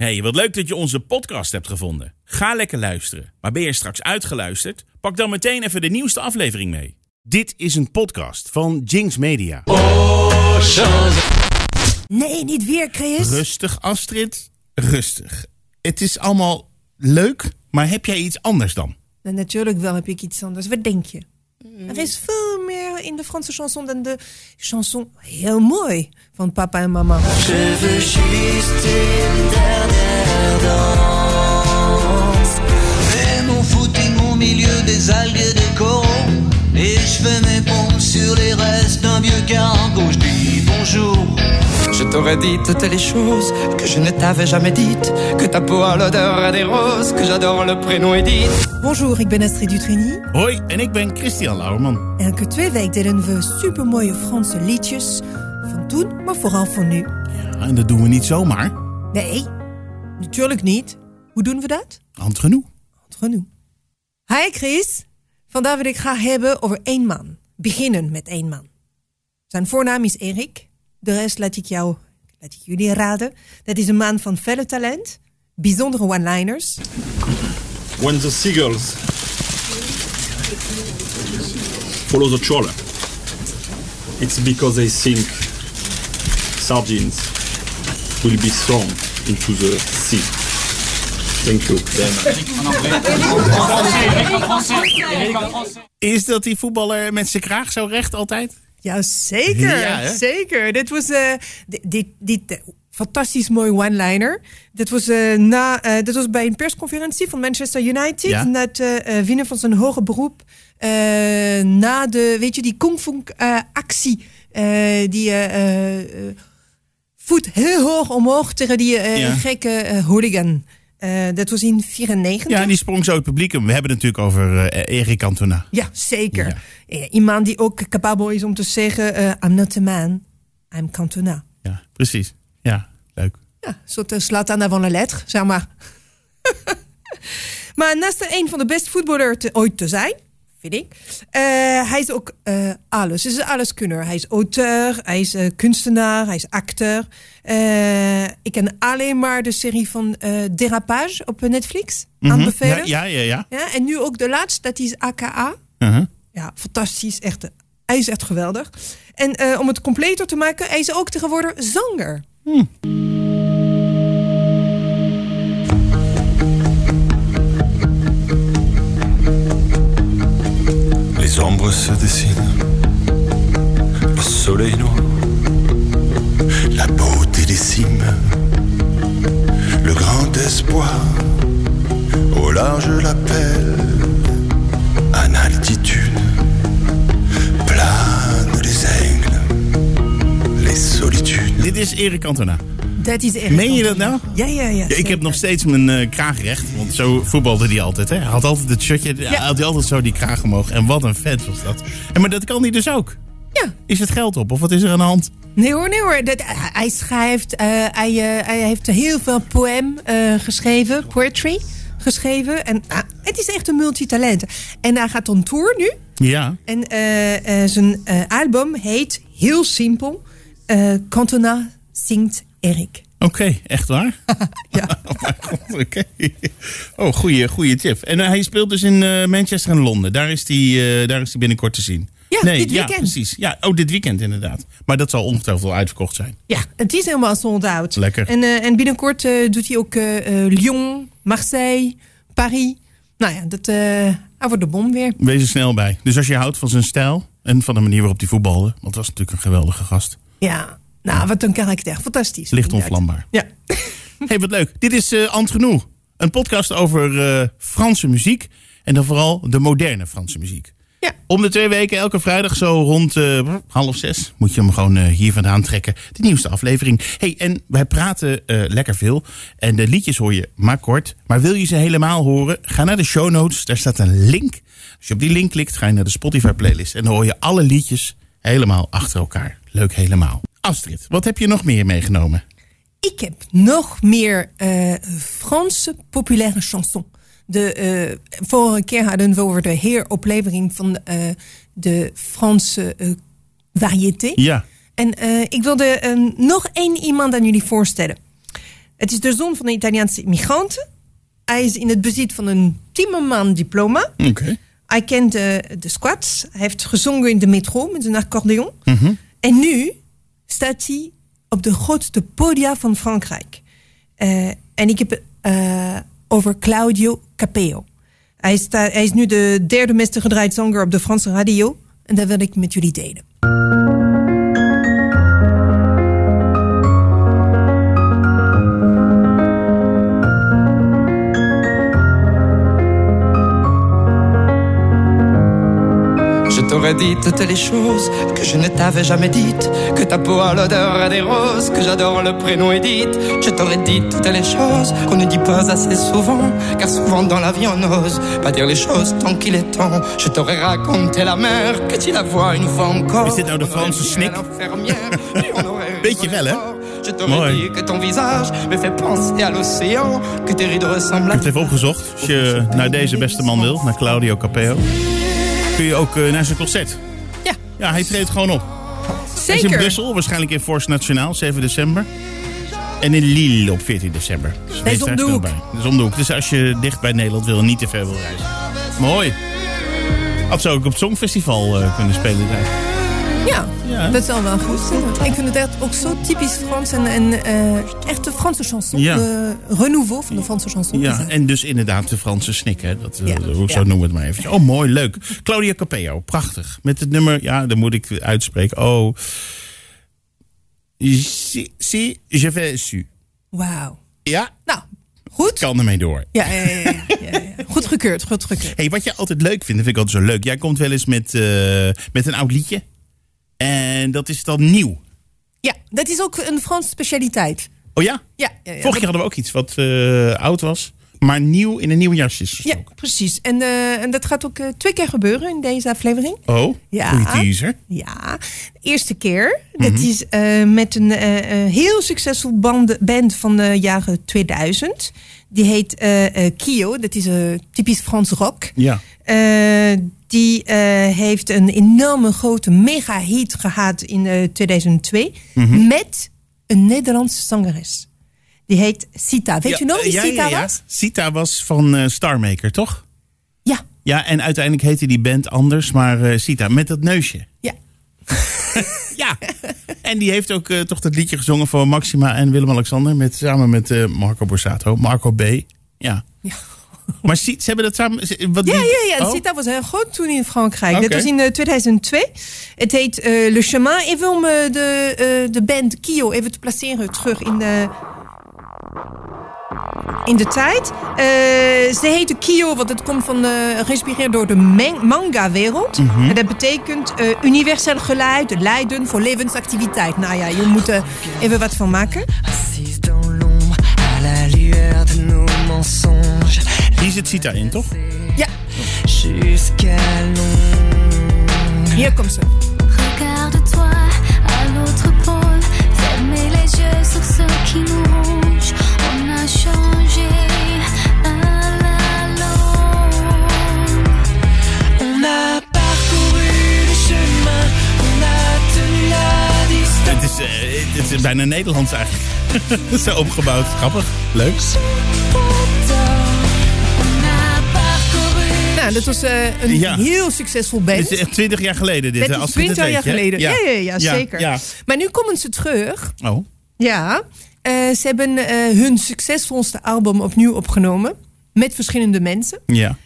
Hey, wat leuk dat je onze podcast hebt gevonden. Ga lekker luisteren. Maar ben je straks uitgeluisterd? Pak dan meteen even de nieuwste aflevering mee. Dit is een podcast van Jinx Media. Nee, niet weer, Chris. Rustig, Astrid. Rustig. Het is allemaal leuk, maar heb jij iets anders dan? Nou, natuurlijk wel heb ik iets anders. Wat denk je? Er is veel meer in de Franse chanson dan de chanson heel mooi van papa en mama. Je danse. Et mon footing au milieu des algues des coraux. Et je fais mes pompes sur les restes d'un vieux cargo. Je dis bonjour. Je t'aurais dit toutes les choses que je ne t'avais jamais dites. Que ta peau a l'odeur des roses, que j'adore le prénom Edith. Bonjour, ik ben Astrid Dutrini. Hoi, en ik ben Christian Lauerman. Elke twee weken delen we supermooie Franse liedjes. Van toen, maar vooral van nu. Ja, en dat doen we niet zomaar. Nee, natuurlijk niet. Hoe doen we dat? Hand genoeg. Genoeg. Hi Chris. Vandaag wil ik graag hebben over één man. Beginnen met één man. Zijn voornaam is Erik. De rest laat ik jou, laat ik jullie raden. Dat is een man van felle talent, bijzondere one-liners. when the seagulls follow the trawler, it's because they think sardines will be thrown into the sea. Thank you. Is dat die voetballer met zijn kraag zo recht altijd? Ja, zeker. Ja, zeker. Dit was, eh, di- dit, dit, eh, fantastisch mooi one-liner. Dit was, eh, na, eh, dit was bij een persconferentie van Manchester United. Ja. Na het eh, eh, winnen van zijn hoge beroep. eh, na de, weet je, die kung fu eh, actie. eh, die voet heel hoog omhoog tegen die eh, Ja. gekke eh, hooligan. Eh, dat was in 94. Ja, die sprong zo het publiek. We hebben het natuurlijk over Erik Cantona. Ja, zeker. Ja. Iemand die ook capabel is om te zeggen... I'm not a man, I'm Cantona. Ja, precies. Ja, leuk. Ja, soort uh, Zlatan avant la lettre, zeg maar. maar naast een van de beste voetballers ooit te zijn, vind ik... eh, hij is ook eh, alles. Hij is een alleskunner. Hij is auteur, hij is eh, kunstenaar, hij is acteur. Ik ken alleen maar de serie van Derapage op Netflix. Aanbevelen. Mhm. Ja, ja, ja. ja. Ja, en nu ook de laatste, dat is AKA. Uh-huh. Ja, fantastisch. Echt, hij is echt geweldig. En om het completer te maken, hij is ook tegenwoordig zanger. Les ombres se dessinent, le soleil noir, la beauté des cimes, le grand espoir, au large l'appel, en altitude, planent les aigles, les solitudes. Dit is. Dat is echt. Meen je dat nou? Ja, ja, ja. Ja, ik heb nog steeds mijn eh, kraag recht. Want zo voetbalde hij altijd. Hè? Hij had altijd het shirtje. Ja. Had hij altijd zo die kraag omhoog. En wat een vet was dat. En maar dat kan hij dus ook. Ja. Is het geld op? Of wat is er aan de hand? Nee hoor, nee hoor. Dat, hij schrijft, eh, hij, eh, hij heeft heel veel poem geschreven, poetry geschreven. En ah, het is echt een multitalent. En hij gaat on tour nu. Ja. En zijn album heet heel simpel: Cantona zingt Erik. Oké, echt waar? Ja. Oh, oké. Oh, goede, goede tip. En eh, hij speelt dus in eh, Manchester en Londen. Daar is hij eh, daar is binnenkort te zien. Ja, nee, dit Ja, weekend. precies. Ja, oh, dit weekend inderdaad. Maar dat zal ongetwijfeld wel uitverkocht zijn. Ja, het is helemaal sold out. Lekker. En, en binnenkort doet hij ook Lyon, Marseille, Paris. Nou ja, dat, eh hij wordt de bom weer. Wees er snel bij. Dus als je houdt van zijn stijl en van de manier waarop hij voetbalde. Want het was natuurlijk een geweldige gast. Ja, nou, wat een karakter. Fantastisch. Licht onvlambaar. Ja. hey, wat leuk. Dit is eh Ant Genoeg. Een podcast over eh, Franse muziek. En dan vooral de moderne Franse muziek. Ja. Om de twee weken, elke vrijdag zo rond eh, half zes, moet je hem gewoon hier vandaan trekken. De nieuwste aflevering. hey, en wij praten lekker veel. En de liedjes hoor je maar kort. Maar wil je ze helemaal horen? Ga naar de show notes. Daar staat een link. Als je op die link klikt, ga je naar de Spotify playlist. En dan hoor je alle liedjes helemaal achter elkaar. Leuk helemaal. Astrid, wat heb je nog meer meegenomen? Ik heb nog meer eh, Franse populaire chanson. De, eh, vorige keer hadden we over de heroplevering van eh, de Franse variété. Ja. En ik wilde eh, nog één iemand aan jullie voorstellen. Het is de zoon van een Italiaanse immigranten. Hij is in het bezit van een timmerman diploma. Oké. Hij kent de, de squats. Hij heeft gezongen in de metro met een accordeon. Mhm. En nu staat hij op de grootste podia van Frankrijk. Eh, en ik heb het eh, over Claudio Capeo. Hij, hij is nu de derde meester gedraaid zanger op de Franse radio. En dat wil ik met jullie delen. T'aurais dit toutes les choses que je ne t'avais jamais dites. Que ta peau a l'odeur des roses, que j'adore le prénom Edith. Je t'aurais dit toutes les choses qu'on ne dit pas assez souvent. Car souvent dans la vie on n'ose pas dire les choses tant qu'il est temps. Je t'aurais raconté la mer, que tu la vois une fois encore. Is dit nou de Franse snik? Beetje wel, hè? Je t'aurais dit que ton visage me fait penser à l'océan. Que tes rides ressemblent à Ik heb het even opgezocht. Als je naar deze beste man wil, naar Claudio Capeo, kun je ook eh, naar zijn concert. Ja. Ja, hij treedt gewoon op. Hij is in Zeker. Brussel, waarschijnlijk in Force Nationaal, 7 december. En in Lille op 14 december. Dus om de hoek. bij. Dat is om de hoek. Dus als je dicht bij Nederland wil en niet te ver wil reizen. Mooi. Had ze ook op het Songfestival eh, kunnen spelen daar. Ja, Ja. dat zal wel goed zijn. Ik vind het echt ook zo typisch Frans en, en eh, echt de Franse chanson. Ja. De renouveau van de Franse chanson. Ja, en dus inderdaad de Franse snik, hè. Dat, eh, Ja. Zo noemen we het maar even. Oh, mooi, leuk. Claudia Capeo, prachtig. Met het nummer, ja, dan moet ik uitspreken. Oh. Si, si je vais su. Wauw. Ja, Nou, goed. kan ermee door. Ja, ja, ja. Goed gekeurd, goed gekeurd. Hey, wat je altijd leuk vindt, dat vind ik altijd zo leuk. Jij komt wel eens met, eh, met een oud liedje. En dat is dan nieuw. Ja, dat is ook een Franse specialiteit. Oh ja? Ja, ja, ja. Vorige keer hadden we ook iets wat eh, oud was. Maar nieuw in een nieuw jasje is Ja, precies. En, eh, en dat gaat ook eh, twee keer gebeuren in deze aflevering. Oh, Ja. goeie teaser. Ja, de eerste keer. Dat is eh, met een heel succesvol band, band van de jaren 2000. Die heet Kio. Dat is een typisch Frans rock. Ja. Eh, die eh, heeft een enorme grote mega-hit gehad in eh, 2002. Met een Nederlandse zangeres. Die heet Sita. Weet Ja, je nog wie ja, Sita ja, was? Sita was van eh, Starmaker, toch? Ja. Ja, en uiteindelijk heette die band anders, maar eh, Sita, met dat neusje. Ja. Ja. en die heeft ook eh, toch dat liedje gezongen voor Maxima en Willem-Alexander. Met, samen met eh, Marco Borsato. Marco B. Ja. Ja. Maar ze hebben dat samen... ze- Wat Ja, die- ja, ja. Oh. Sita was heel groot toen in Frankrijk. Dat was in eh, 2002. Het heet eh, Le Chemin. Even om eh, de, eh, de band Kio even te placeren terug in de, in de tijd. Eh, ze heette Kio, want het komt van eh geïnspireerd door de man- manga-wereld. En dat betekent eh, universeel geluid, leiden voor levensactiviteit. Nou ja, je moet er even wat van maken. Assise dans l'ombre, à la lueur de nos mensonges. Hier zit Sita in, toch? Ja, hier komt ze. Regarde-toi à l'autre pôle, fermez les yeux sur ce qui nous ronge. On a changé à la longue. On a parcouru le chemin, on a tenu la distance. Het is, eh, het is bijna Nederlands eigenlijk. Zo opgebouwd. Grappig. Leuk. Dat was eh, een Ja. heel succesvol band. Het is echt 20 jaar geleden dit. Dat is 20 jaar geleden. Ja, ja, ja, zeker. Maar nu komen ze terug. Oh. Ja. Eh, ze hebben eh, hun succesvolste album opnieuw opgenomen. Met verschillende mensen. Ja.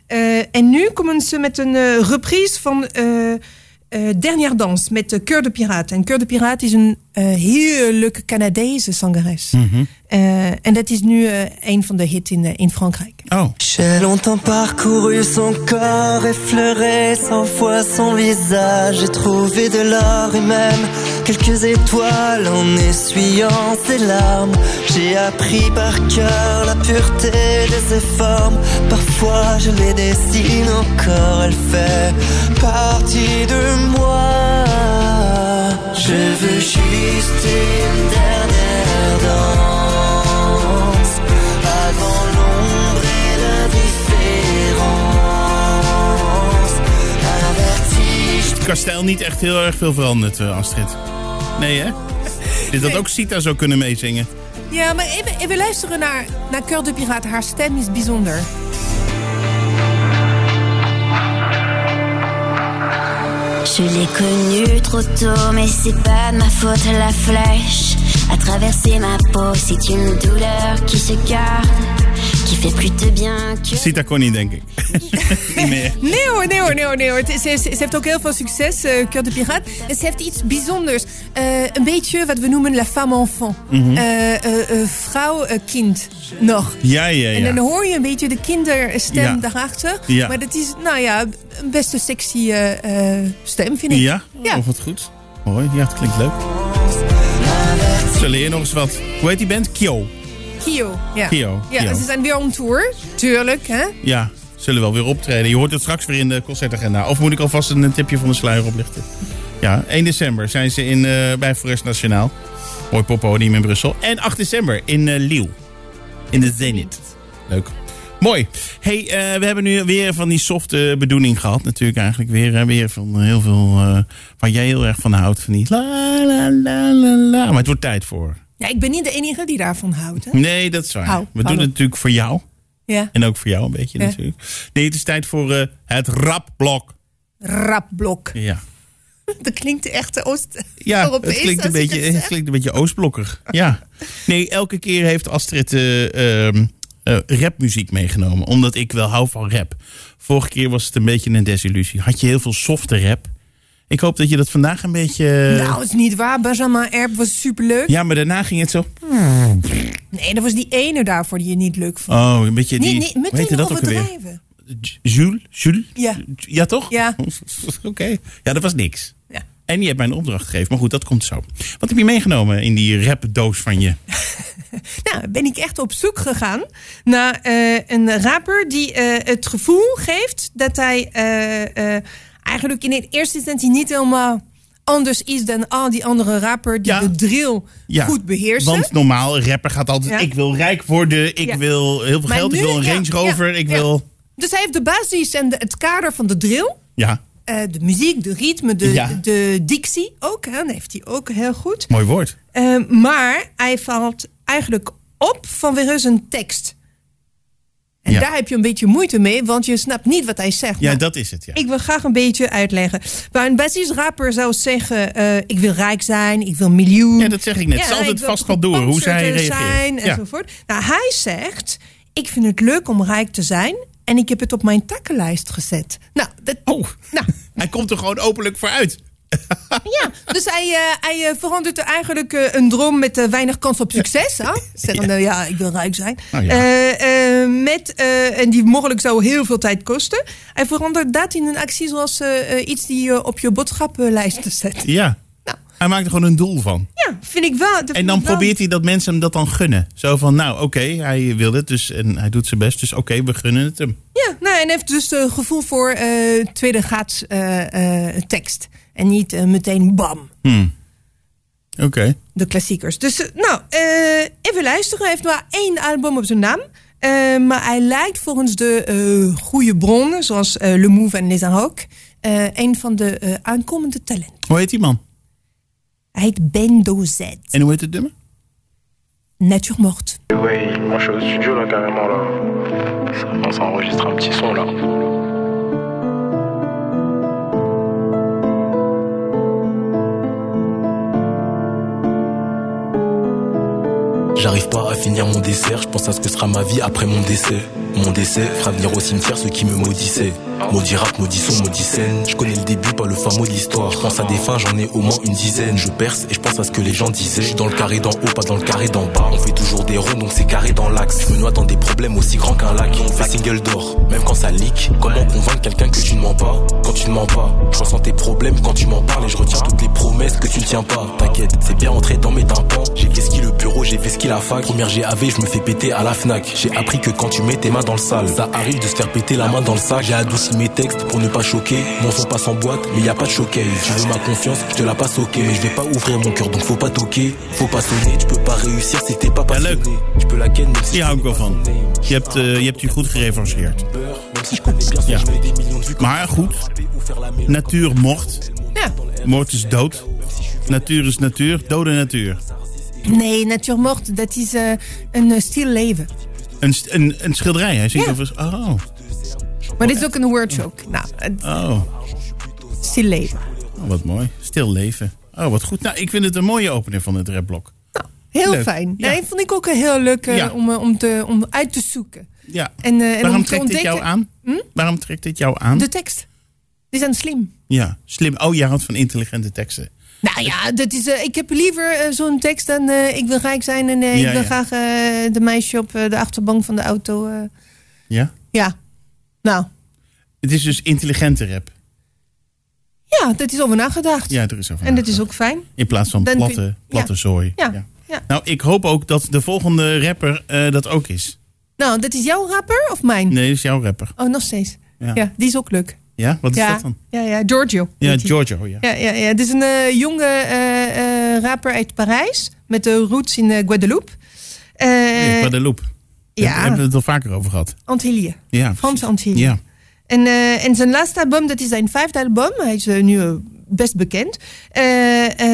En nu komen ze met een reprise van eh, Dernière Danse met de Cœur de Pirate. En Cœur de Pirate is een heerlijke Canadese zangeres. Mhm. Eh, en dat is nu eh, een van de hits in, eh, in Frankrijk. Oh. J'ai longtemps parcouru son corps, effleuré cent fois son visage. J'ai trouvé de l'or et même quelques étoiles en essuyant ses larmes. J'ai appris par cœur la pureté de ses formes. Parfois je les dessine encore, elle fait partie de moi. Je veux juste une dernière danse avant l'ombre et l'indifférence. Un vertige. Qua stijl niet echt heel erg veel veranderd, eh, Astrid. Nee, hè? Dit had ook Sita zo kunnen meezingen. Ja, maar even, even luisteren naar, naar Cœur de Pirate. Haar stem is bijzonder. Je l'ai connu trop tôt, mais c'est pas de ma faute. La flèche a traversé ma peau. C'est une douleur qui se garde, qui fait plus de bien que. Sita Connie, denk ik. Hoor, nee hoor, nee hoor. Ze, ze- heeft ook heel veel succes, eh Cœur de Pirate. En ze heeft iets bijzonders. Eh, een beetje wat we noemen la femme enfant. Eh, eh, eh, vrouw, kind, nog. Ja, ja, En dan ja. hoor je een beetje de kinderstem Ja. daarachter. Ja. Maar dat is, nou ja, een best een sexy eh, eh, stem, vind ik. Ja? Ja. Oh, wat goed. Mooi. Ja, het klinkt leuk. Zo leer je nog eens wat. Hoe heet die band? Kyo. Kio. Ja. Kio, Ja, ze zijn weer on tour. Tuurlijk, hè? Ja, zullen wel weer optreden. Je hoort het straks weer in de concertagenda. Of moet ik alvast een tipje van de sluier oplichten? Ja, 1 december zijn ze in, eh, bij Forest Nationaal. Mooi poppodium in Brussel. En 8 december in Lille. In de Zenit. Leuk. Mooi. Hey, eh, we hebben nu weer van die softe bedoeling gehad. Natuurlijk eigenlijk weer, weer van heel veel... eh, waar jij heel erg van houdt. Van die la la la la la. Maar het wordt tijd voor. Ja, ik ben niet de enige die daarvan houdt, hè? Nee, dat is waar. Hou, we doen het natuurlijk voor jou. Ja. En ook voor jou een beetje Ja. natuurlijk. Nee, het is tijd voor eh, het rapblok. Rapblok. Ja, Dat klinkt echt Oost. ja het, klinkt een beetje, het klinkt een beetje oostblokkig. Ja. Nee, elke keer heeft Astrid eh, ehm, eh, rapmuziek meegenomen. Omdat ik wel hou van rap. Vorige keer was het een beetje een desillusie. Had je heel veel softe rap. Ik hoop dat je dat vandaag een beetje... Nou, is niet waar. Benjamin Erb was superleuk. ja, maar daarna ging het zo... Nee, dat was die ene daarvoor die je niet leuk vond. Oh, een beetje die... hoe heette meteen dat ook overdrijven. J- Jules? Jules? Ja. Ja, toch? Ja. Oké. Ja, dat was niks. En je hebt mij een opdracht gegeven. Maar goed, dat komt zo. Wat heb je meegenomen in die rapdoos van je? Nou, ben ik echt op zoek gegaan naar eh, een rapper die eh, het gevoel geeft dat hij eh, eigenlijk in het eerste instantie niet helemaal anders is dan al die andere rapper die Ja. de drill Ja, goed beheersen. Want normaal, een rapper gaat altijd... Ja. Ik wil rijk worden. Ik wil heel veel Maar geld. ik wil een Range Rover. ik wil... Dus hij heeft de basis en de- het kader van de drill. Ja, eh, de muziek, de ritme, de, Ja. de dictie ook. Hè, dat heeft hij ook heel goed. mooi woord. Eh, maar hij valt eigenlijk op vanwege zijn tekst. En Ja. daar heb je een beetje moeite mee, want je snapt niet wat hij zegt. Ja, dat is het. Ja. Ik wil graag een beetje uitleggen. Waar een basisrapper zou zeggen: eh, Ik wil rijk zijn, ik wil miljoen. Ja, dat zeg ik net. Het altijd ik wil vast wel door hoe zij reageren. zijn Ja. enzovoort. Nou, hij zegt: Ik vind het leuk om rijk te zijn. En ik heb het op mijn takkenlijst gezet. Nou, dat, Oh, nou hij komt er gewoon openlijk voor uit. ja, dus hij, eh, hij eh, verandert er eigenlijk eh, een droom met weinig kans op succes. Hè? Zeggende, ja. ik wil rijk zijn. Oh, ja. Met, en die mogelijk zou heel veel tijd kosten. Hij verandert dat in een actie zoals iets die je op je boodschappenlijst zet. Ja. Hij maakt er gewoon een doel van. Ja, vind ik wel. En dan wel- probeert hij dat mensen hem dat dan gunnen. Zo van, nou oké, hij wil het dus en hij doet zijn best. Dus oké, we gunnen het hem. Ja, nou, en heeft dus uh, gevoel voor eh tweede graads eh, eh, tekst. En niet eh, meteen bam. Oké. de klassiekers. Dus eh, nou, eh, even luisteren. Hij heeft maar één album op zijn naam. Eh, maar hij lijkt volgens de eh, goede bronnen, zoals eh, Le Move en Les eh een van de eh, aankomende talenten. Hoe heet die man? Hij heet Ben Dozet. En hoe heet het nummer? Nature morte. Ouais, moi je suis au studio là carrément là. Ça commence à enregistrer un petit son là. J'arrive pas à finir mon dessert, je pense à ce que sera ma vie après mon décès. Mon décès fera venir au cimetière ceux qui me maudissaient. Maudit rap, maudit son, maudit scène. Je connais le début, pas le fin mot de l'histoire. Je pense à des fins, j'en ai au moins une dizaine. Je perce et je pense à ce que les gens disaient. Je suis dans le carré d'en haut, pas dans le carré d'en bas. On fait toujours des ronds, donc c'est carré dans l'axe. Je me noie dans des problèmes aussi grands qu'un lac. On fait single d'or, même quand ça leak. Comment convaincre quelqu'un que tu ne mens pas? Quand tu ne mens pas Je ressens tes problèmes quand tu m'en parles et je retiens toutes les promesses que tu ne tiens pas. T'inquiète, c'est bien entré dans mes tympans. J'ai fait ce le bureau, j'ai fait ce la fac. Première GAV, je me fais péter à la Fnac. J'ai appris que quand tu mets tes mains dans le sale, ça arrive de se faire péter la main dans le sac. J'ai adouci mes textes pour ne pas choquer. Mon son passe en boîte, mais y a pas de showcase. Tu veux ma confiance, je te la passe ok. Mais je vais pas ouvrir mon cœur, donc faut pas toquer. Faut pas sonner, tu peux pas réussir si t'es pas passionné. Je peux la ken, même si hou ik wel van. Je hebt, eh, je hebt je goed gerevancheerd. Ja. Maar goed, natuur mocht. Ja, Moord is dood. Natuur is natuur. Dode natuur. Nee, Natuurmort, dat is eh, een uh, stil leven. Een, een, een schilderij. Hij zingt Ja. over... Oh. Maar dit is ook een wordjoke. Nou, het Oh. stil leven. Oh, wat mooi. Stil leven. Oh, wat goed. Nou, ik vind het een mooie opener van het rapblok. Heel Leuk. fijn. Ja. Nee, vond ik ook heel leuk Ja. om, eh, om, te, om uit te zoeken. Ja. En, eh, en Waarom om te trekt dit jou aan? Waarom trekt dit jou aan? De tekst. Die zijn slim. Ja, slim. Oh, je houdt van intelligente teksten. Nou ja, dat is, eh, ik heb liever eh, zo'n tekst dan eh, ik wil rijk zijn en Ja, ik wil ja. graag de meisje op de achterbank van de auto. Ja? ja, nou, Het is dus intelligente rap. ja, dat is over nagedacht. Ja, er is over en dat is ook fijn. In plaats van Dan platte, platte ja. zooi. Ja, ja. Nou, ik hoop ook dat de volgende rapper dat ook is. Nou, dat is jouw rapper of mijn? Nee, dat is jouw rapper. Oh, nog steeds. Ja. Ja, die is ook leuk. Ja? Wat is ja, dat dan? Ja, ja, Giorgio. Ja. Giorgio, ja. Ja, ja, ja. Het is een eh, jonge eh, eh, rapper uit Parijs. Met de roots in Guadeloupe. Nee, Guadeloupe. Daar ja. hebben we het al vaker over gehad. Antilles. Ja, Franse Antilles. Ja. En, en zijn laatste album, dat is zijn vijfde album. Hij is nu best bekend.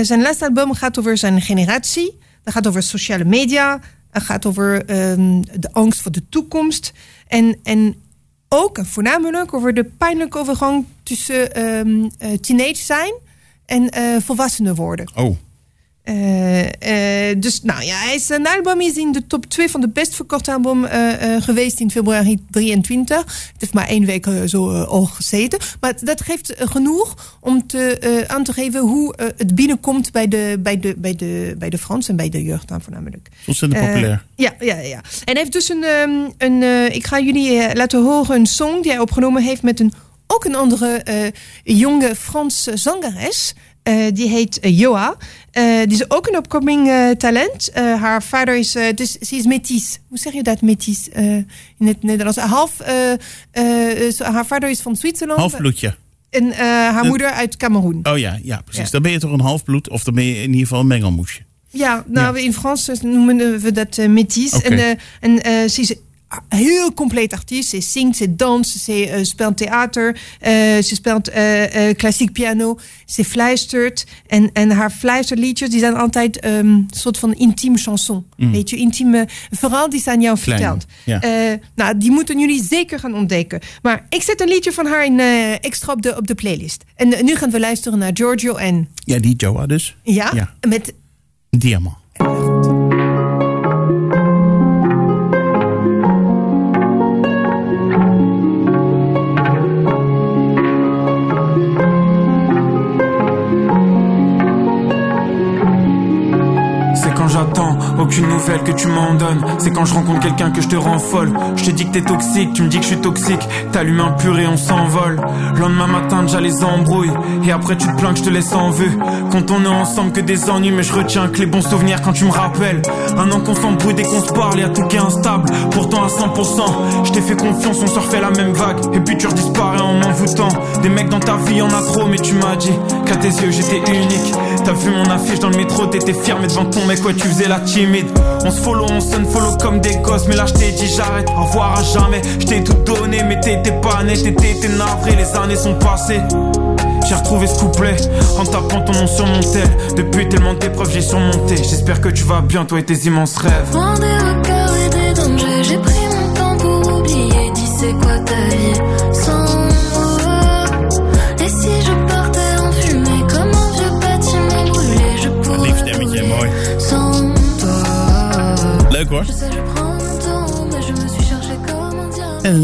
Zijn laatste album gaat over zijn generatie. Dat gaat over sociale media. Het gaat over ehm, de angst voor de toekomst. En, en ook en voornamelijk over de pijnlijke overgang tussen ehm, eh, teenage zijn en eh, volwassenen worden. Oh. Eh, dus nou ja, hij is, zijn album is in de top 2 van de best verkochte album eh, geweest in februari 23. Het heeft maar één week zo al gezeten. Maar dat geeft genoeg om te, aan te geven hoe het binnenkomt bij de, bij, de, bij, de, bij de Fransen en bij de jeugd dan voornamelijk. Ontzettend populair. ja, ja, ja. En hij heeft dus een. ehm, een ik ga jullie laten horen een song die hij opgenomen heeft met een, ook een andere jonge Franse zangeres. Die heet Joa. Eh, die is ook een upcoming eh, talent. Eh, haar vader is. dus ze is metis. Hoe zeg je dat, metis? in het Nederlands. Half. eh, eh, haar vader is van Zwitserland. Halfbloedje. En haar moeder uit Cameroen. Oh ja, ja precies. Ja. Dan ben je toch een halfbloed of dan ben je in ieder geval een mengelmoesje. Ja, nou, in Frans noemen we dat. Oké. En, en ze is heel compleet artiest. Ze zingt, ze danst, ze eh, speelt theater, eh, ze speelt eh, klassiek piano, ze fluistert. En, en haar fluisterliedjes die zijn altijd ehm, een soort van intieme chanson. Mm. Weet je, intieme verhaal die ze aan jou vertelt. ja. Nou, die moeten jullie zeker gaan ontdekken. Maar ik zet een liedje van haar in, extra op de, op de playlist. En nu gaan we luisteren naar Giorgio en... Ja, die Joa dus. Ja, Ja. met Diamant. Aucune nouvelle que tu m'en donnes. C'est quand je rencontre quelqu'un que je te rends folle. Je te dis que t'es toxique, tu me dis que je suis toxique. T'allumes un pur et on s'envole. Lendemain matin, déjà les embrouilles. Et après, tu te plains que je te laisse en vue. Quand on est ensemble, que des ennuis. Mais je retiens que les bons souvenirs quand tu me rappelles. Un an qu'on s'embrouille dès qu'on se parle, y'a tout qui est instable. Pourtant, à 100%, je t'ai fait confiance, on se refait la même vague. Et puis tu redisparais en m'envoûtant. Des mecs dans ta vie, y'en a trop, mais tu m'as dit qu'à tes yeux, j'étais unique. T'as vu mon affiche dans le métro, t'étais fier, mais devant ton mec, ouais, tu faisais la timide. On se follow, on se follow comme des gosses, mais là, je t'ai dit j'arrête, au revoir à jamais. Je t'ai tout donné, mais t'étais pas net, t'étais navré, les années sont passées. J'ai retrouvé ce couplet en tapant ton nom sur mon tel. Depuis tellement d'épreuves, j'ai surmonté. J'espère que tu vas bien, toi et tes immenses rêves. Loin des records et des dangers, j'ai pris mon temps pour oublier. Dis c'est quoi ta vie? Un diable.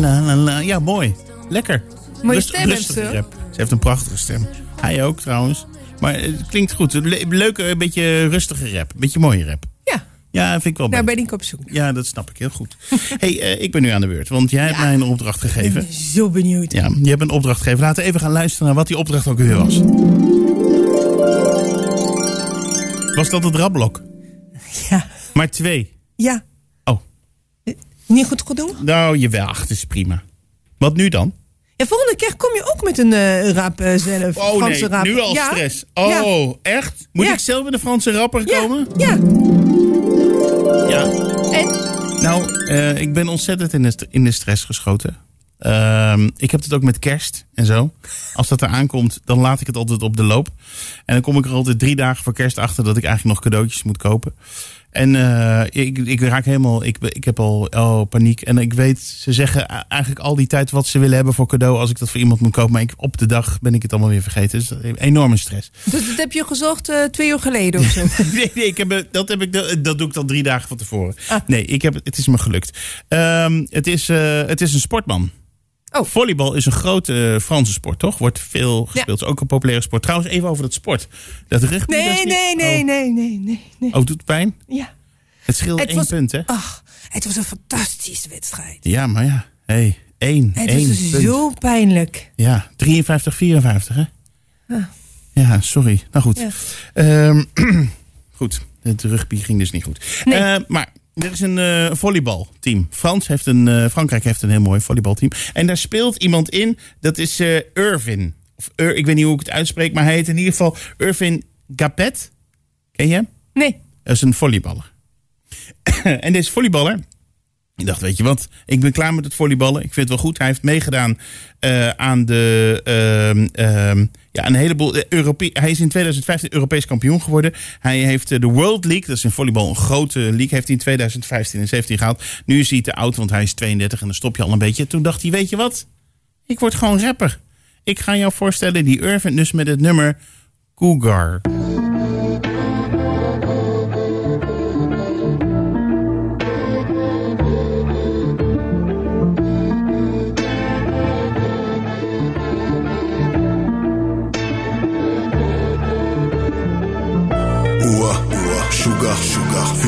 La, la, la. Ja, mooi. Lekker. Mooie stem heeft ze. rap. Ze heeft een prachtige stem. Hij ook trouwens. Maar het klinkt goed. Le- Leuke, een beetje rustige rap. Een beetje mooie rap. Ja. Ja, vind ik wel Daar beter. ben ik op zoek. Ja, dat snap ik heel goed. hey, eh, ik ben nu aan de beurt. Want jij hebt mij een opdracht gegeven. Zo benieuwd. Ja, je hebt een opdracht gegeven. Laten we even gaan luisteren naar wat die opdracht ook weer was. Was dat het rapblok? Ja. Maar twee. Ja. Oh. Niet goed genoeg? Nou, jawel, ach, dat is prima. Wat nu dan? Ja, volgende keer kom je ook met een eh, rap eh, zelf. Oh Franse nee, rap. nu al Ja. stress. Oh, Ja. echt? Moet Ja. ik zelf met de Franse rapper komen? Ja. Ja. En? Nou, eh, ik ben ontzettend in de, in de stress geschoten. Ehm, ik heb het ook met kerst en zo. Als dat er aankomt, dan laat ik het altijd op de loop. En dan kom ik er altijd drie dagen voor kerst achter dat ik eigenlijk nog cadeautjes moet kopen. En eh, ik, ik raak helemaal, ik, ik heb al oh, paniek. En ik weet, ze zeggen eigenlijk al die tijd wat ze willen hebben voor cadeau als ik dat voor iemand moet kopen. Maar ik, op de dag ben ik het allemaal weer vergeten. Dus is enorme stress. Dus dat heb je gezocht eh, twee uur geleden of zo? nee, nee ik heb, eh, dat, heb ik, dat, doe ik dan drie dagen van tevoren. Nee, ik heb, het is me gelukt. Ehm, het, is, eh, het is een sportman. Oh. Volleybal is een grote eh, Franse sport, toch? Wordt veel gespeeld. Is ook een populaire sport. Trouwens, even over dat sport. Dat rugby. is Nee, niet- nee, nee, Oh. nee, nee, nee. nee. Oh, doet het pijn? Ja. Het scheelt Het één was- punt, hè? Ach, het was een fantastische wedstrijd. Ja, maar ja. hey, één. Het één was punt. zo pijnlijk. Ja, 53, 54, hè? Ah. Ja, sorry. Nou goed. Ja. Ehm, goed, het rugby ging dus niet goed. Nee. Eh, maar er is een eh, volleybalteam. Frans heeft een, eh, Frankrijk heeft een heel mooi volleybalteam. En daar speelt iemand in, dat is eh Irvin. Of Ur- ik weet niet hoe ik het uitspreek, maar hij heet in ieder geval Irvin Gapet. Ken je hem? Nee. Dat is een volleyballer. en deze volleyballer, ik dacht, weet je wat, ik ben klaar met het volleyballen. Ik vind het wel goed. Hij heeft meegedaan eh, aan de, ehm, ehm, ja, een heleboel eh, Europe Hij is in 2015 Europees kampioen geworden. Hij heeft eh, de World League, dat is in volleybal een grote league, heeft hij in 2015 en 17 gehaald. Nu is hij te oud, want hij is 32 en dan stop je al een beetje. Toen dacht hij, weet je wat, ik word gewoon rapper. Ik ga jou voorstellen, die Irvin dus met het nummer Cougar.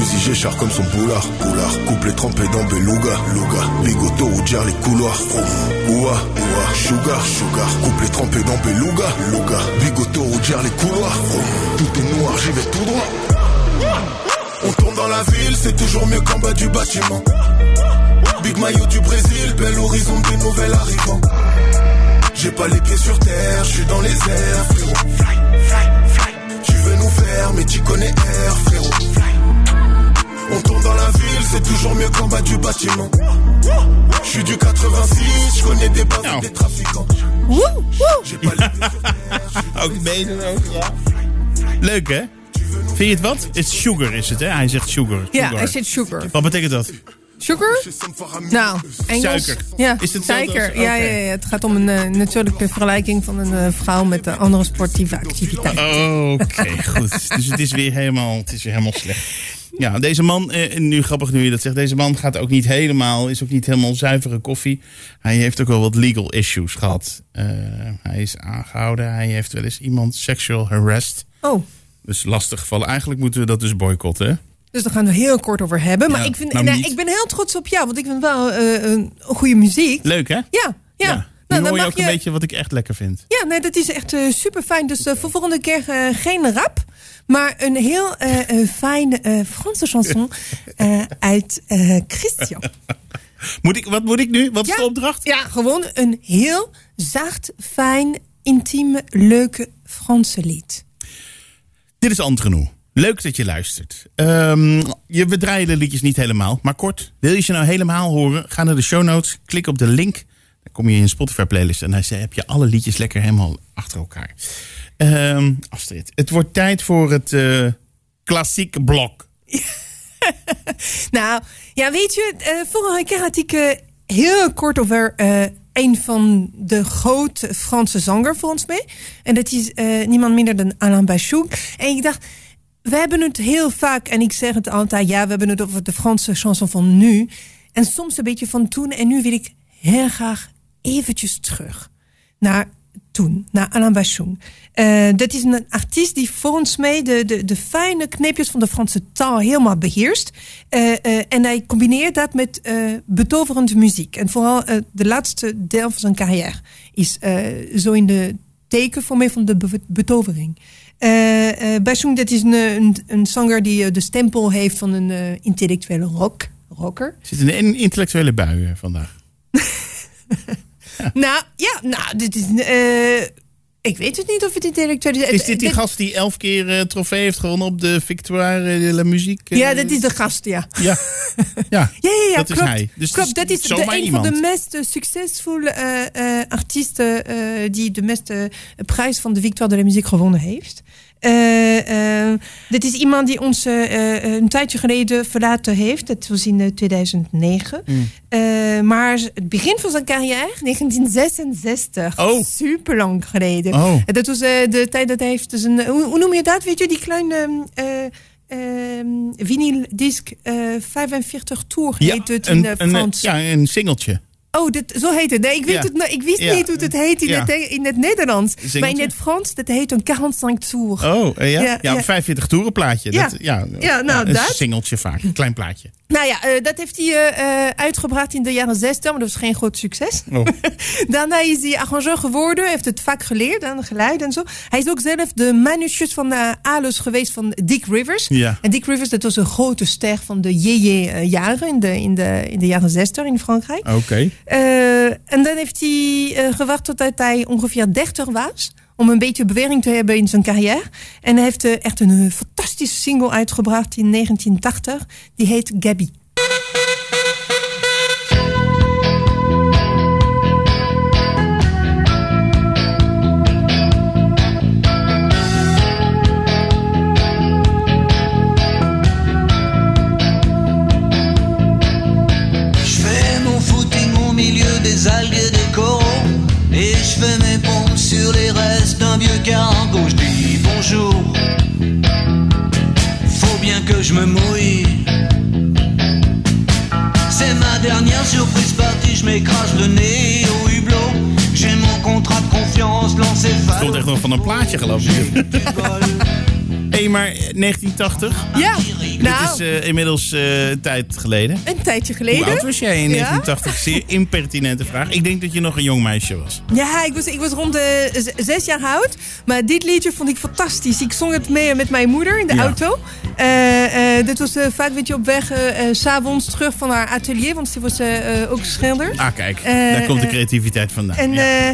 Fusillé char comme son poulard, poulard, couple trempé dans beluga, luga, bigoto ou dire les couloirs, frouf. Oua, oua, sugar, sugar, couple trempé dans beluga, luga, bigoto ou dire les couloirs, frouf. Tout est noir, j'y vais tout droit. On tourne dans la ville, c'est toujours mieux qu'en bas du bâtiment. Big maillot du Brésil, bel horizon des nouvelles arrivants. J'ai pas les pieds sur terre, je suis dans les airs, frérot. Tu veux nous faire, mais tu connais air, frérot. On tourne dans la ville, c'est toujours mieux qu'en bas du bâtiment. Je suis du 86, je connais des bases et des trafiquants. J'ai pas les pieds sur terre, Ook bezig ook, ja. Leuk, hè? Vind je het wat? Het is sugar is het, hè? Hij zegt sugar. Ja, hij zit sugar. Wat betekent dat? Sugar? Nou, Engels. Suiker. Ja, Is het suiker. Ja, ja, ja, het gaat om een uh, natuurlijke vergelijking van een uh, vrouw met een andere sportieve activiteit. Oké, goed. Dus het is weer helemaal, het is weer helemaal slecht. Ja, deze man, eh, nu grappig nu je dat zegt, deze man gaat ook niet helemaal, is ook niet helemaal zuivere koffie. Hij heeft ook wel wat legal issues gehad. Uh, hij is aangehouden, hij heeft wel eens iemand sexual harassed. Oh. Dus lastig gevallen. Eigenlijk moeten we dat dus boycotten. Dus daar gaan we heel kort over hebben. Maar Ja, ik, vind, nou nou, ik ben heel trots op jou, want ik vind wel uh, een goede muziek. Leuk, hè? Ja, ja. Ja. Nou, dan hoor je ook een beetje wat ik echt lekker vind. Ja, nee, dat is echt uh, super fijn. Dus uh, voor volgende keer geen rap, maar een heel fijne Franse chanson uit Christian. Moet ik, wat moet ik nu? Wat is de opdracht? Ja, gewoon een heel zacht, fijn, intieme, leuke Franse lied. Dit is Andrenoe. Leuk dat je luistert. Um, je, we draaien de liedjes niet helemaal, maar kort. Wil je ze nou helemaal horen? Ga naar de show notes, klik op de link. Dan kom je in een Spotify playlist en dan heb je alle liedjes lekker helemaal achter elkaar. Um, Astrid, het wordt tijd voor het uh, klassieke blok. nou, ja, weet je, uh, vorige keer had ik uh, heel kort over een van de grote Franse zanger volgens mij. En dat is niemand minder dan Alain Bachung. En ik dacht, we hebben het heel vaak, en ik zeg het altijd, ja, we hebben het over de Franse chanson van nu. En soms een beetje van toen. En nu wil ik heel graag eventjes terug naar toen, naar Alain Bachung. Uh, dat is een artiest die volgens mij de, de, de fijne kneepjes van de Franse taal helemaal beheerst. Uh, uh, en hij combineert dat met betoverende muziek. En vooral de laatste deel van zijn carrière is zo in de teken voor mij van de be betovering. Bachung, dat is een, een, een zanger die de stempel heeft van een intellectuele rock, rocker. Zit in een intellectuele bui vandaag. Ja. Nou, ja, nou, dit is. Uh, Ik weet het niet of het intellectueel is. Is dit die gast die elf keer eh, trofee heeft gewonnen op de Victoire de la Musique? eh? Ja, dat is de gast, ja. Ja, ja, Ja, ja, ja, dat is hij. Dus klopt, dat is de, een iemand. van de meest eh, succesvolle eh, artiesten die de meeste prijs van de Victoire de la Musique gewonnen heeft. Eh, dit is iemand die ons eh, een tijdje geleden verlaten heeft. Dat was in eh, 2009. Mm. Maar het begin van zijn carrière, 1966. Oh. Super lang geleden. Oh. Dat was de tijd dat hij heeft dus een... Hoe, hoe noem je dat? Weet je, die kleine... vinyl disc eh 45 tour heet het in een, eh, een, Frans. ja, een singeltje. Oh, dit, zo heet het. Nee, ik, weet Ja. het, nou, ik wist Ja. niet hoe het heet in, Ja. het, in het Nederlands. Maar in het Frans, dat heet een 45 tour. Oh, eh, ja? Ja, ja. 45 toeren plaatje. Ja. Dat, ja, nou, een dat. singeltje vaak. Een klein plaatje. Nou ja, eh, dat heeft hij eh, uitgebracht in de jaren 60, maar dat was geen groot succes. Oh. Daarna is hij arrangeur geworden, heeft het vak geleerd aan geluid en zo. Hij is ook zelf de manusjes van de Alus geweest van Dick Rivers. Ja. En Dick Rivers, dat was een grote ster van de JJ-jaren in de, in, de, in de jaren 60 in Frankrijk. Oké. En dan heeft hij eh, gewacht totdat hij ongeveer 30 was. Om een beetje bewering te hebben in zijn carrière. En hij heeft eh, echt een eh, fantastische single uitgebracht in 1980. Die heet Gabby. Je me mouille. C'est ma dernière surprise partie. Je m'écrase le nez au hublot. J'ai mon contrat de confiance lancé Het komt echt nog van een plaatje, geloof ik. Hé, hey, maar 1980? Ja, Dit nou, is eh, inmiddels eh, een tijd geleden. een tijdje geleden. Hoe oud was jij in Ja? 1980? Zeer impertinente vraag. Ik denk dat je nog een jong meisje was. Ja, ik was, ik was rond de zes jaar oud. Maar dit liedje vond ik fantastisch. Ik zong het mee met mijn moeder in de Ja. auto. Eh, eh, dit was eh, vaak weet je, op weg, s'avonds terug van haar atelier. Want ze was ook schilder. Ah, kijk. Daar komt de creativiteit vandaan. En, ja. eh,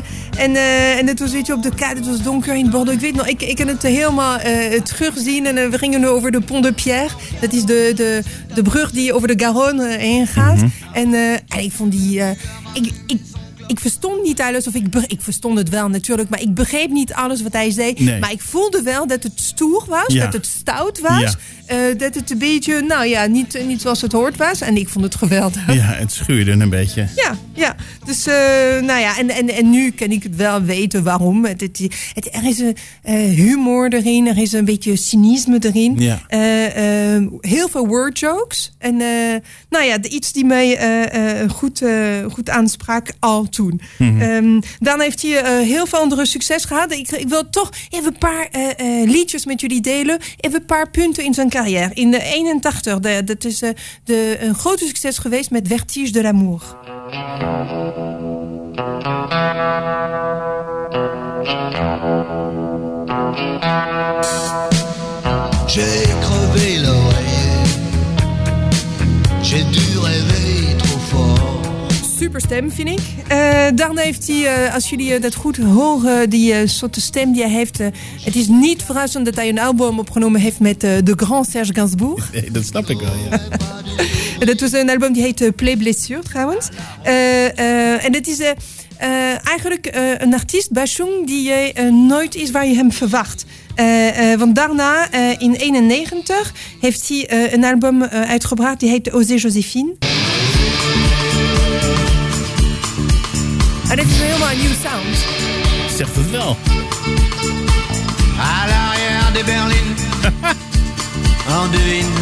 en, eh, en het was weet je, op de kaart, het was donker in Bordeaux. Ik weet nog, ik, ik kan het helemaal eh, terugzien. En we gingen nu over de Pont de Pierre. Dat is de, de, de brug die over de Garonne heen gaat. En, eh, en ik vond die... eh, ik, ik, ik verstond niet alles, of ik, be- ik verstond het wel natuurlijk, maar ik begreep niet alles wat hij zei. Nee. Maar ik voelde wel dat het stoer was, Ja. dat het stout was. Ja. Eh, dat het een beetje, nou ja, niet, niet zoals het hoort was. En ik vond het geweldig. ja, het schuurde een beetje. Ja, ja. Dus, eh, nou ja, en, en, en nu kan ik het wel weten waarom. Het, het, het- er is een eh, humor erin, er is een beetje cynisme erin. Ja. Heel veel word jokes. En nou ja, iets die mij goed, goed aansprak al toen. Mhm. Ehm, dan heeft hij heel veel andere succes gehad. Ik, ik wil toch even een paar liedjes met jullie delen. Even een paar punten in zijn carrière. In de 81, de, dat is eh, de, een grote succes geweest met Vertige de l'amour. J'ai crevé l'oreiller. Super stem, vind ik. Eh daarna heeft hij, eh, als jullie eh, dat goed horen, die soort stem die hij heeft. het is niet verrassend dat hij een album opgenomen heeft met de Grand Serge Gainsbourg. Nee, dat snap ik wel, ja. Dat was een album die heet Play Blessure trouwens. En dat is eigenlijk een artiest, Bashung, die nooit is waar je hem verwacht. Want daarna, eh, in 91, heeft hij een album uitgebracht die heet Osé Joséphine. En dit is helemaal een nieuwe sound. Zegt het wel. À l'arrière des berlines, on devine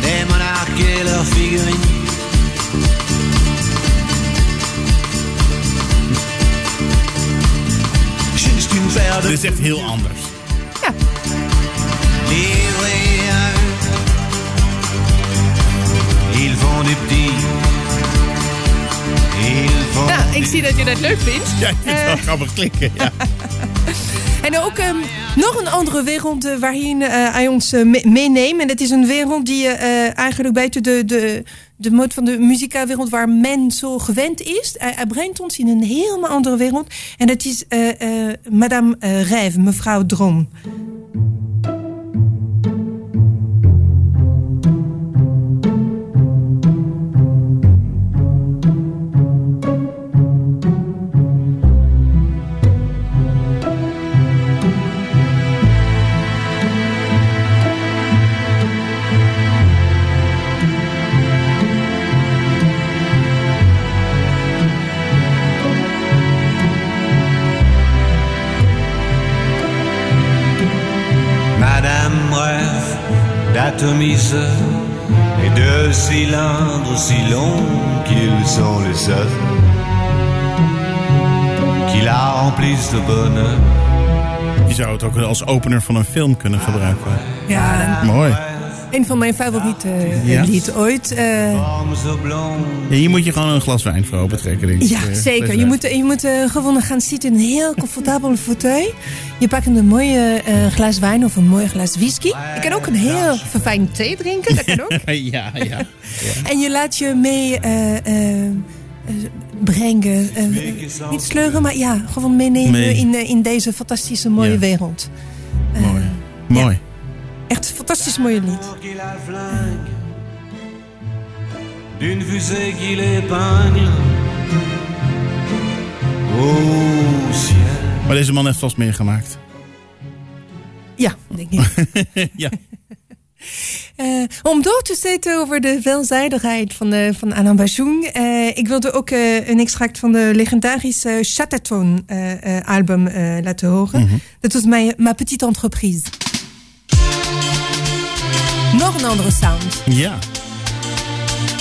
des monarques et leurs figurines. Juste une paire de Dit is echt heel anders. livrés Petit. Font. Ja, ik zie dat je dat leuk vindt. Ja, ik vind het wel grappig klikken. Ja. En ook ehm, Nog een andere wereld eh, waarin eh, hij ons eh, me- meeneemt. En dat is een wereld die eh, eigenlijk buiten de, de, de mode van de muzikaalwereld waar men zo gewend is. Hij, hij brengt ons in een helemaal andere wereld. En dat is eh, eh, Madame Rêve, mevrouw Droom. D'atomiseurs et de cylindres si longs qu'ils sont les seuls qui la remplissent de bonheur. Je zou het ook als opener van een film kunnen gebruiken. Ja, Mooi. Een van mijn favoriete eh, Ja? lied ooit. eh, Ja, hier moet je gewoon een glas wijn voor open trekken, denk ik. Ja, Eh, zeker. Je moet, je moet gewoon gaan zitten in een heel comfortabele fauteuil. Je pakt een mooie eh, glas wijn of een mooi glas whisky. Je kan ook een heel verfijnd thee drinken, dat kan ook. ja, ja. En je laat je mee brengen. niet sleuren, maar ja, gewoon meenemen Mee. in, in deze fantastische mooie Ja. wereld. Mooi. Mooi. Echt een fantastisch mooie lied. d'une fusée qui l'épingle au ciel. Maar deze man heeft vast meer gemaakt. Ja, denk ik. ja. Eh, om door te zetten over de veelzijdigheid van, de, van Alain Bajou. eh, ik wilde ook eh, een extract van de legendarische Chataton eh, eh, album eh, laten horen. Mhm. Dat was mijn, mijn petite entreprise. Nog een andere sound. Ja.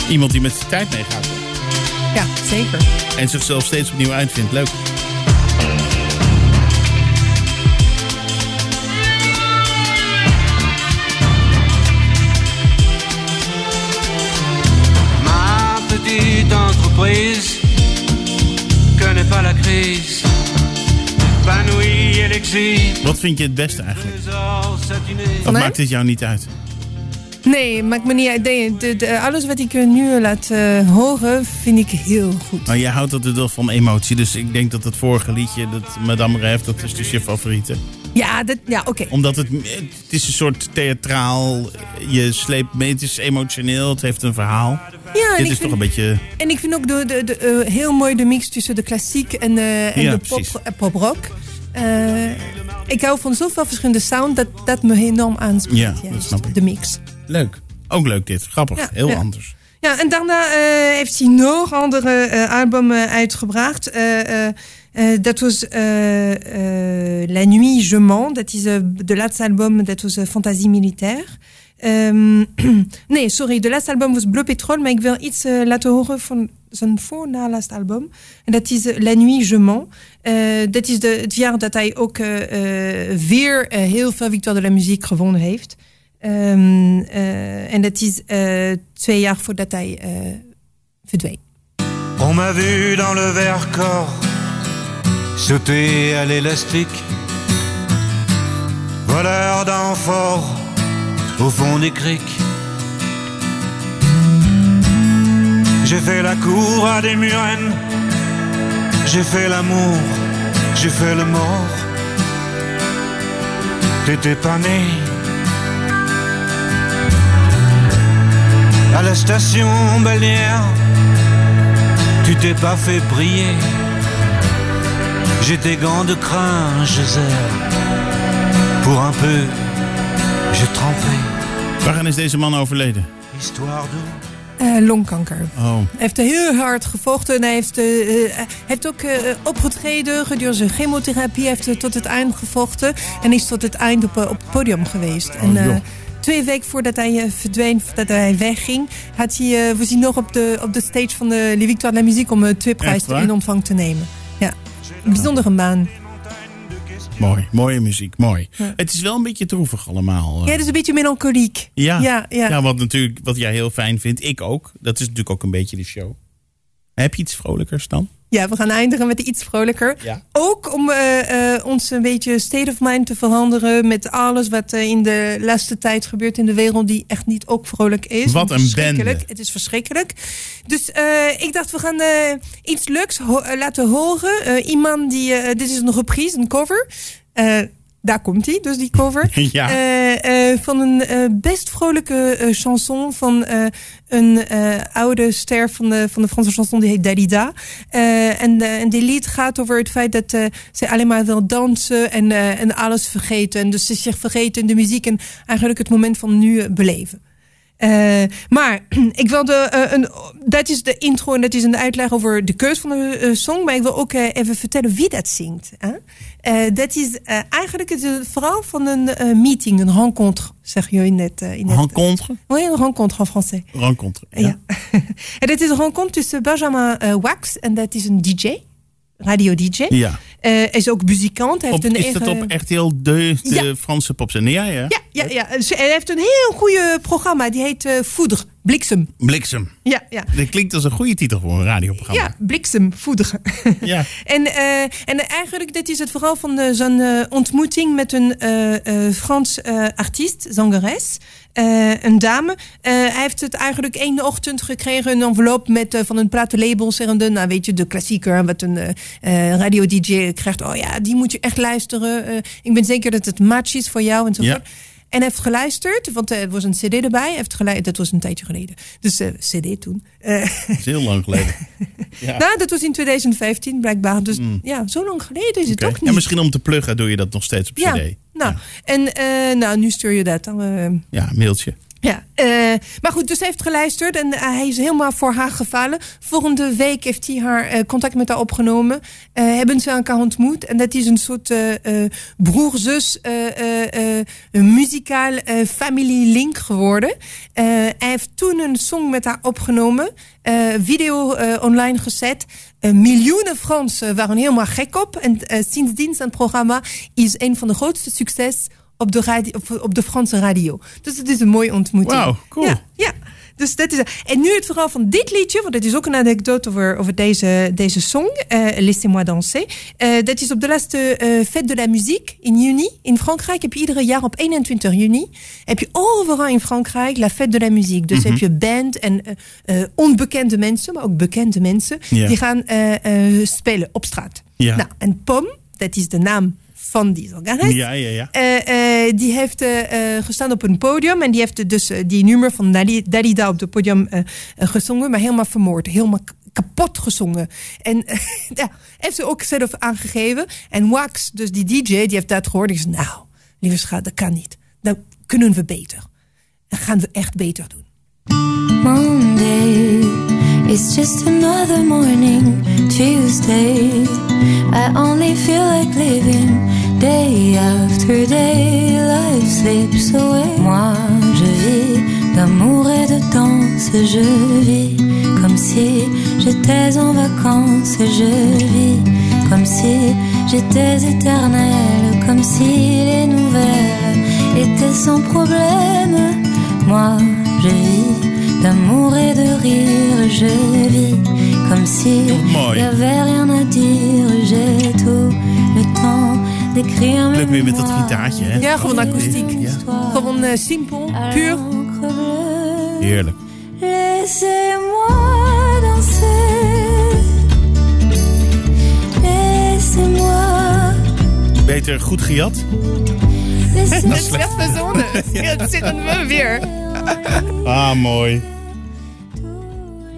Iemand die met zijn tijd meegaat. Ja, zeker. En zichzelf steeds opnieuw uitvindt. Leuk. Ma petite entreprise connaît pas la crise. Wat vind je het beste eigenlijk? Wat maakt dit jou niet uit? Nee, maakt me niet uit. De, de, de- alles wat ik nu laat eh, horen, vind ik heel goed. Maar jij houdt altijd wel van emotie. Dus ik denk dat het vorige liedje, dat Madame Rêve, dat is dus je favoriete. Ja, dat, ja oké. Omdat het, het is een soort theatraal. Je sleept mee, het is emotioneel, het heeft een verhaal. Ja, en Dit is vind- toch een beetje... En ik vind ook de, de, de, eh, heel mooi de mix tussen de klassiek en, eh, en Ja, de pop, poprock. Ik hou van zoveel verschillende sound dat dat me enorm aanspreekt. Ja, dat snap ik. De mix. Leuk. Ook leuk dit. Grappig. Ja, Heel ja. anders. Ja, en daarna eh, heeft hij nog andere album eh, uitgebracht. Eh, dat was La Nuit Je Mens. Dat is de laatste album, dat was Fantasie Militaire. Ehm, nee, sorry, de laatste album was Bleu Pétrole, maar ik wil iets laten horen van zijn voornalaatste album. En dat is La Nuit Je Mens. Dat is de, het jaar dat hij ook weer heel veel Victoire de la Muziek gewonnen heeft. On m'a vu dans le Vercors sauter à l'élastique, voleur d'amphores au fond des criques. J'ai fait la cour à des murennes, j'ai fait l'amour, j'ai fait le mort. T'étais pas né. À la station balnéaire, tu t'es pas fait briller. J'ai tes gants de crin, Gézère. Pour un peu, j'ai trempé. Waarin is deze man overleden? Histoire d'eau. Eh, longkanker. Oh. Hij heeft heel hard gevochten. en Hij heeft, hij heeft ook eh, opgetreden gedurende zijn chemotherapie. Hij heeft tot het eind gevochten. En is tot het eind op, op het podium geweest. en, eh, joh. Twee weken voordat hij eh, verdween, voordat hij wegging... had hij, eh, was hij nog op de, op de stage van de Le Victoire de la Musique... om eh, twee prijzen in ontvangst te nemen. Ja, een bijzondere man. Mooi. Mooie muziek. Mooi. Het is wel een beetje droevig allemaal. Ja, dat is een beetje melancholiek. Ja. ja, ja. Ja, wat, natuurlijk, wat jij heel fijn vindt. Ik ook. Dat is natuurlijk ook een beetje de show. Heb je iets vrolijkers dan? Ja, we gaan eindigen met iets vrolijker. Ja. Ook om eh, eh, ons een beetje state of mind te veranderen met alles wat eh, in de laatste tijd gebeurt in de wereld, die echt niet ook vrolijk is. Wat een Verschrikkelijk. bende. Het is verschrikkelijk. Dus ik dacht, we gaan iets leuks ho- laten horen. Iemand die, dit is een reprise, een cover. Daar komt hij, dus die cover. Ja. Eh, eh, van een eh, best vrolijke chanson van een oude ster van de, van de Franse chanson, die heet Dalida. En, en die lied gaat over het feit dat ze alleen maar wil dansen en, en alles vergeten. En dus ze zich vergeten in de muziek en eigenlijk het moment van nu beleven. Maar ik wilde een, dat is de intro en dat is een uitleg over de keus van de song. Maar ik wil ook even vertellen wie dat zingt. Hè? Eh, dat is eh, eigenlijk het verhaal van een eh, meeting, een rencontre, zeg je in eh, in het Rencontre? Oui, een rencontre en français. Rencontre. Ja. en dat is een rencontre tussen Benjamin Wax en dat is een DJ, radio-DJ. Ja. Eh, hij is ook muzikant. Hij Op, heeft een is dat eigen- op RTL de, de Ja. Franse popzender? Ja, ja. Ja, ja, ja. Hij heeft een heel goede programma. Die heet Foudre, Bliksem. Bliksem. Ja, ja. Dat klinkt als een goede titel voor een radioprogramma. Ja, bliksem, Foudre. Ja. en, eh, en eigenlijk, dit is het verhaal van eh, zijn eh, ontmoeting met een eh, Frans artiest, zangeres. een dame. Hij heeft het eigenlijk één ochtend gekregen, een envelop met van een platenlabel, zeggende, nou weet je, de klassieker, wat een radio-dj krijgt. Oh ja, die moet je echt luisteren. Ik ben zeker dat het match is voor jou enzovoort. Ja. En heeft geluisterd, want er was een cd erbij. Heeft geluisterd, dat was een tijdje geleden. Dus eh, cd toen. Eh, Dat is heel lang geleden. Ja. nou, dat was in 2015 blijkbaar. Dus ja, zo lang geleden is het ook niet. Ja, misschien om te pluggen doe je dat nog steeds op Ja, CD. nou, en eh, nou, nu stuur je dat dan. eh, Ja, mailtje. Ja, eh, maar goed, dus heeft geluisterd en eh, hij is helemaal voor haar gevallen. Volgende week heeft hij haar eh, contact met haar opgenomen. Hebben ze elkaar ontmoet. En dat is een soort broer-zus, muzikaal eh, family link geworden. Hij heeft toen een song met haar opgenomen. video online gezet. Miljoenen Fransen waren helemaal gek op. En sindsdien zijn programma is een van de grootste succes op de, radio, op, op de Franse radio. Dus het is een mooie ontmoeting. Wauw, cool. Ja, ja. Dus dat is, en nu het verhaal van dit liedje, want dat is ook een anekdote over, over deze, deze song, eh Laissez-moi danser. Eh, dat is op de laatste eh Fête de la Musique in juni. In Frankrijk heb je iedere jaar op 21 juni, heb je overal in Frankrijk la Fête de la Musique. Dus Mhm. heb je band en onbekende mensen, maar ook bekende mensen, die gaan spelen op straat. Nou, en Pom, dat is de naam van die zangeres. Ja, ja, ja. Eh, eh, die heeft eh, gestaan op een podium en die heeft dus die nummer van Dali- Dalida op het podium gezongen, maar helemaal vermoord, helemaal kapot gezongen. En ja, heeft ze ook zelf aangegeven. En Wax, dus die DJ, die heeft dat gehoord. Die zei, nou, lieve schat, dat kan niet. Dat kunnen we beter. Dat gaan we echt beter doen. Monday is just another morning. Tuesday, I only feel like living. Day after day, life slips away. Moi, je vis d'amour et de danse. Je vis comme si j'étais en vacances. Je vis comme si j'étais éternelle. Comme si les nouvelles étaient sans problème. Moi, je vis d'amour et de rire. Je vis comme si mooi. y avait rien à dire. J'ai tout le temps d'écrire mes Leuk weer met dat gitaartje, hè? Ja, gewoon akoestiek. Ja. Gewoon eh, simpel, puur. Heerlijk. Laissez-moi danser. Laissez-moi. Beter goed gejat. Dat is slecht verzonnen. Ja, dat zeggen we weer. Ah, mooi.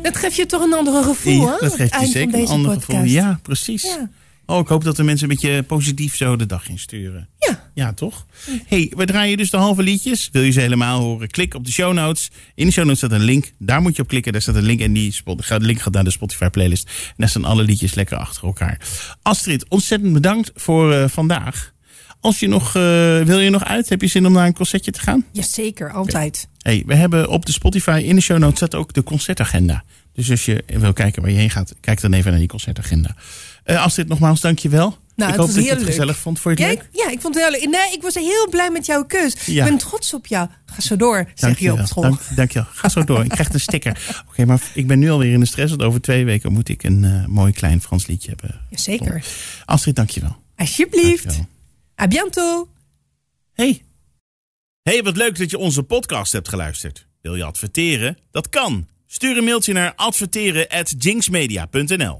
Dat geeft je toch een andere gevoel, Ja, hè? dat het geeft je eind zeker van een deze ander podcast. gevoel. Ja, precies. Ja. Oh, ik hoop dat de mensen een beetje positief zo de dag insturen. Ja. Ja, toch? hey, we draaien dus de halve liedjes. Wil je ze helemaal horen? Klik op de show notes. In de show notes staat een link. Daar moet je op klikken. Daar staat een link en die link gaat naar de Spotify playlist. En daar staan alle liedjes lekker achter elkaar. Astrid, ontzettend bedankt voor eh, vandaag. Als je nog, eh, wil je nog uit? Heb je zin om naar een concertje te gaan? Jazeker, altijd. Hey, we hebben op de Spotify in de show notes staat ook de concertagenda. Dus als je wil kijken waar je heen gaat, kijk dan even naar die concertagenda. Eh Astrid, nogmaals, dank je wel. Nou, ik het hoop dat je het leuk. gezellig vond. Vond je Ja, het ik, leuk? ja, ik vond het heel leuk. Nee, ik was heel blij met jouw keus. Ja. Ik ben trots op jou. Ga zo door, zeg je op school. Dank, dank je wel. Ga zo door. Ik krijg een sticker. Oké, maar ik ben nu alweer in de stress. Want over twee weken moet ik een eh, mooi klein Frans liedje hebben. Jazeker. Astrid, dank je wel. À bientôt. Hey. Hey, wat leuk dat je onze podcast hebt geluisterd. Wil je adverteren? Dat kan. Stuur een mailtje naar adverteren@jinxmedia.nl.